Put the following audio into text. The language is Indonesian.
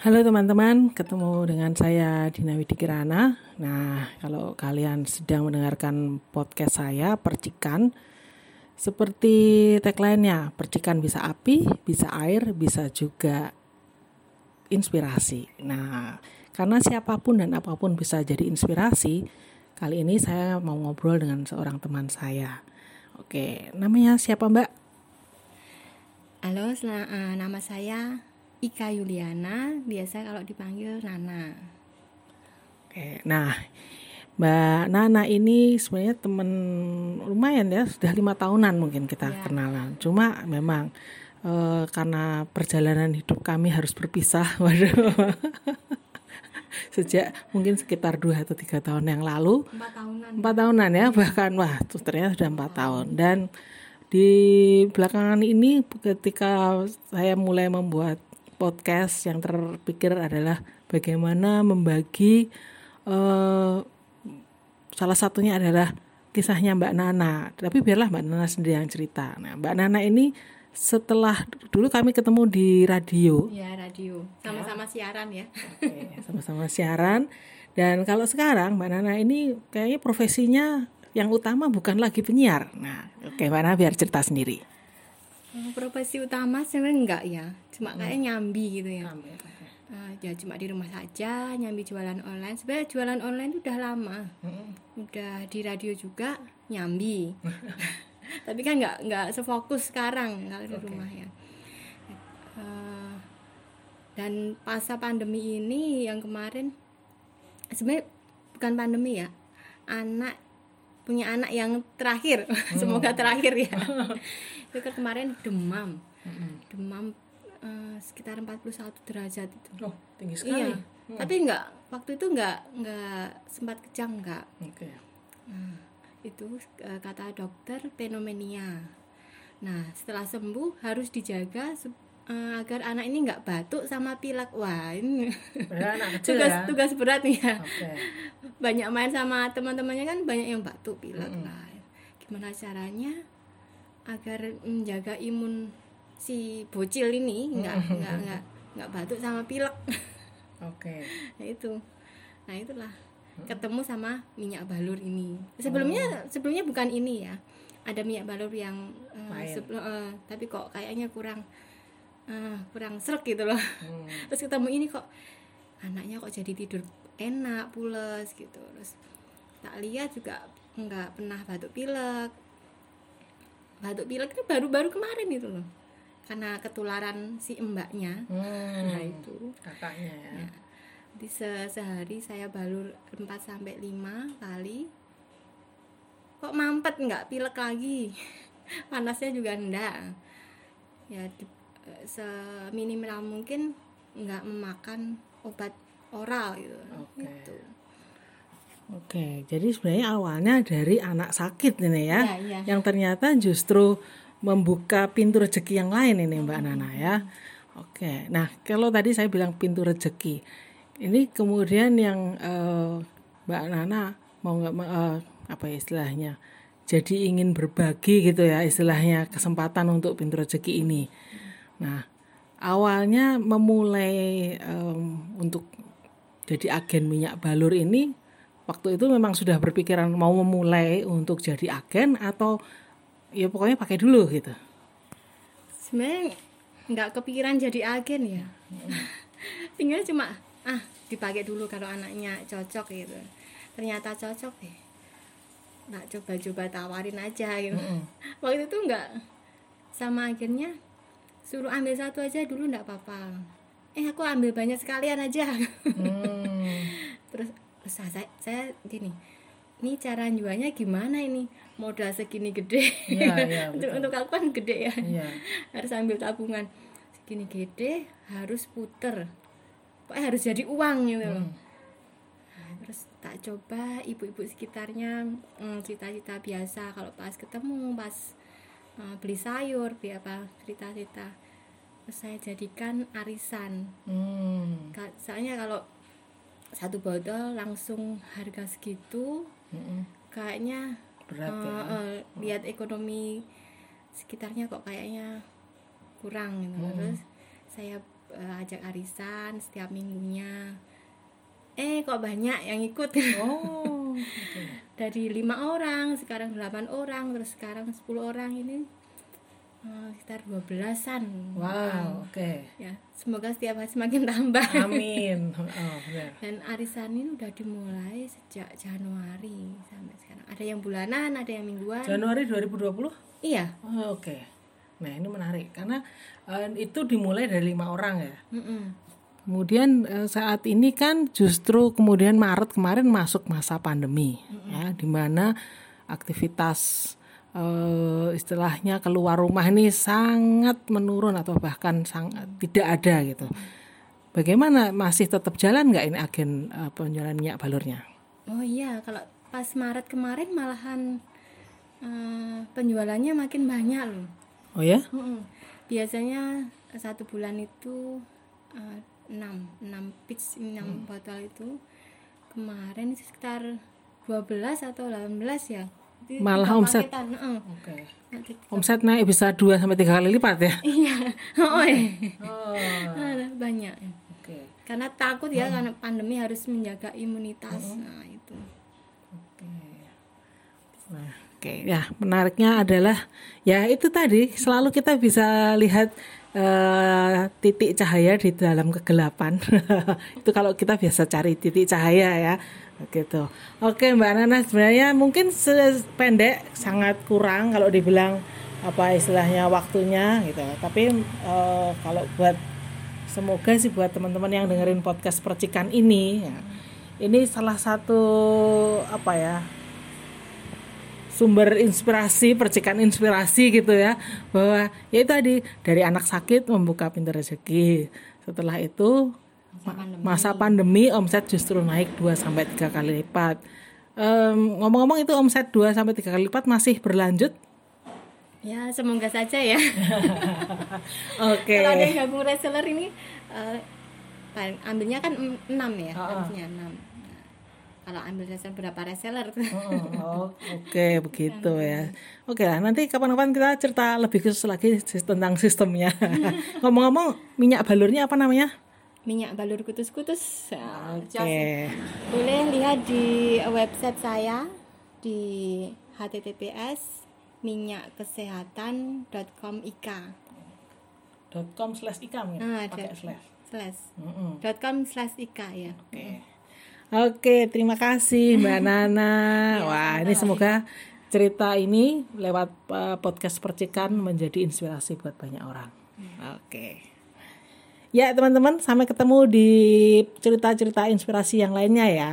Halo teman-teman, ketemu dengan saya Dina Widi Kirana. Nah, kalau kalian sedang mendengarkan podcast saya, Percikan, seperti tagline-nya, percikan bisa api, bisa air, bisa juga inspirasi. Nah, karena siapa pun dan apa pun bisa jadi inspirasi, kali ini saya mau ngobrol dengan seorang teman saya. Oke, namanya siapa Mbak? Halo, eh, nama saya Ika Yuliana, biasa kalau dipanggil Nana. Oke, nah Mbak Nana ini sebenarnya teman lumayan ya, sudah lima tahunan mungkin kita Ya. kenalan. Cuma memang eh, karena perjalanan hidup kami harus berpisah, waduh. Sejak mungkin sekitar dua atau tiga tahun yang lalu, Empat tahunan. empat tahunan ya bahkan wah tuh ternyata sudah empat tahun dan di belakangan ini ketika saya mulai membuat podcast yang terpikir adalah bagaimana membagi eh, salah satunya adalah kisahnya Mbak Nana tapi biarlah Mbak Nana sendiri yang cerita nah Mbak Nana ini setelah dulu kami ketemu di radio Ya, radio. Sama-sama siaran ya. Oke, sama-sama siaran. Dan kalau sekarang Mbak Nana ini kayaknya profesinya yang utama bukan lagi penyiar. Nah, oke Mbak Nana biar cerita sendiri. Eh, Profesi utama sebenarnya enggak ya. Cuma kayak nyambi gitu ya. Eh, ya cuma di rumah saja, nyambi jualan online. Sebenarnya jualan online itu udah lama. Udah di radio juga nyambi. Tapi kan nggak nggak sefokus sekarang kalau di rumah ya. Eh, dan masa pandemi ini yang kemarin sebenarnya bukan pandemi ya. Anak punya anak yang terakhir, semoga terakhir ya. itu kan kemarin demam. Demam eh, sekitar 41 derajat itu. Oh, tinggi Iya. Tapi enggak waktu itu enggak enggak sempat kejang enggak. Oke. Itu eh, kata dokter pneumonia. Nah, setelah sembuh harus dijaga eh, agar anak ini enggak batuk sama pilek. Wah, ini Padahal anak kecil tugas ya. tugas berat nih ya. Oke. Banyak main sama teman-temannya kan banyak yang batuk pilek lah. Gimana caranya agar menjaga imun si bocil ini enggak enggak enggak enggak batuk sama pilek. Oke. nah itu nah itulah ketemu sama minyak balur ini sebelumnya sebelumnya bukan ini ya ada minyak balur yang sebelum eh, tapi kok kayaknya kurang eh, kurang serak gitu loh Hmm. terus ketemu ini kok anaknya kok jadi tidur enak pules gitu terus tak lihat juga nggak pernah batuk pilek batuk pilek itu baru-baru kemarin itu loh karena ketularan si mbaknya Hmm. nah itu Kakaknya ya. Ya. Di se- sehari saya balur 4 sampai 5 kali. Kok mampet nggak pilek lagi? Panasnya juga enggak. Ya di, seminimal mungkin nggak memakan obat oral gitu. Oke. Gitu. Oke, jadi sebenarnya awalnya dari anak sakit ini ya, Iya, iya. yang ternyata justru membuka pintu rezeki yang lain ini Mbak Nana ya. Oke, nah kalau tadi saya bilang pintu rezeki, ini kemudian yang eh, Mbak Nana mau nggak eh, apa ya istilahnya, jadi ingin berbagi gitu ya istilahnya kesempatan untuk pintu rezeki ini. Nah awalnya memulai em, untuk jadi agen minyak balur ini waktu itu memang sudah berpikiran mau memulai untuk jadi agen atau ya pokoknya pakai dulu gitu. Sebenarnya nggak kepikiran jadi agen ya. Tinggal cuma ah dipakai dulu kalau anaknya cocok gitu. Ternyata cocok deh. Nggak coba-coba tawarin aja gitu. Waktu itu nggak sama agennya suruh ambil satu aja dulu nggak apa-apa. Eh aku ambil banyak sekalian aja. Hmm. Terus terus saya, saya gini. Ini cara jualnya gimana ini? Modal segini gede. Iya, iya, untuk untuk aku kan gede ya Iya. harus ambil tabungan segini gede harus puter pokoknya harus jadi uang gitu Nah, terus tak coba ibu-ibu sekitarnya mm, cerita-cerita biasa kalau pas ketemu pas uh, beli sayur beli apa cerita-cerita terus saya jadikan arisan Hmm. Soalnya kalau satu botol langsung harga segitu Mm-mm. kayaknya Berat eh, ya. eh, lihat ekonomi sekitarnya kok kayaknya kurang gitu Hmm. terus saya eh, ajak arisan setiap minggunya eh kok banyak yang ikut Oh. oke. Dari lima orang sekarang delapan orang terus sekarang 10 orang ini eh, sekitar 12-an Wow, oke. ya semoga setiap hari semakin tambah Amin. Oh, benar. dan arisan ini udah dimulai sejak Januari sampai sekarang ada yang bulanan ada yang mingguan Januari 2020? iya Oh, oke. Nah, ini menarik karena eh, itu dimulai dari lima orang ya. Mm-mm. Kemudian eh, saat ini kan justru kemudian Maret kemarin masuk masa pandemi ya di mana aktivitas eh, istilahnya keluar rumah ini sangat menurun atau bahkan sangat tidak ada gitu. Bagaimana masih tetap jalan nggak ini agen eh, penjualan minyak balurnya? oh iya kalau pas Maret kemarin malahan eh, penjualannya makin banyak loh Oh ya? Biasanya satu bulan itu eh, enam enam pitch enam botol itu kemarin sekitar 12 atau 18 ya Malah omset? Oke. Nanti- Omset naik bisa 2 sampai tiga kali lipat ya? iya oh, iya. Oh. Ada banyak ya. Oke. karena takut ya karena pandemi harus menjaga imunitas nah itu Nah, oke ya menariknya adalah ya itu tadi selalu kita bisa lihat eh, titik cahaya di dalam kegelapan. itu kalau kita biasa cari titik cahaya ya, gitu. Oke Mbak Nana sebenarnya mungkin sependek sangat kurang kalau dibilang apa istilahnya waktunya gitu. Tapi eh, kalau buat semoga sih buat teman-teman yang dengerin podcast percikan ini, ya, ini salah satu apa ya sumber inspirasi, percikan inspirasi gitu ya. Bahwa ya itu tadi dari anak sakit membuka pintu rezeki. Setelah itu masa pandemi masa pandemi omset justru naik 2 sampai 3 kali lipat. Em, ngomong-ngomong itu omset 2 sampai 3 kali lipat masih berlanjut? ya semoga saja ya Oke. kalau ada yang gabung reseller ini eh, paling- ambilnya kan 6 ya harusnya 6 kalau ambil reseller berapa reseller tuh Oh, Oke, begitu ya. Oke lah, nanti kapan-kapan kita cerita lebih khusus lagi tentang sistemnya. Ngomong-ngomong, minyak balurnya apa namanya? minyak balur kutus-kutus Nah, Oke. jos- boleh lihat di website saya di https minyakkesehatan.com ik .com slash ikam ya? nah Pakai slash. slash com slash ik ya Oke. Oke, terima kasih Mbak Nana. Wah, ini semoga cerita ini lewat uh, podcast percikan menjadi inspirasi buat banyak orang. Oke. Ya, teman-teman, sampai ketemu di cerita-cerita inspirasi yang lainnya ya.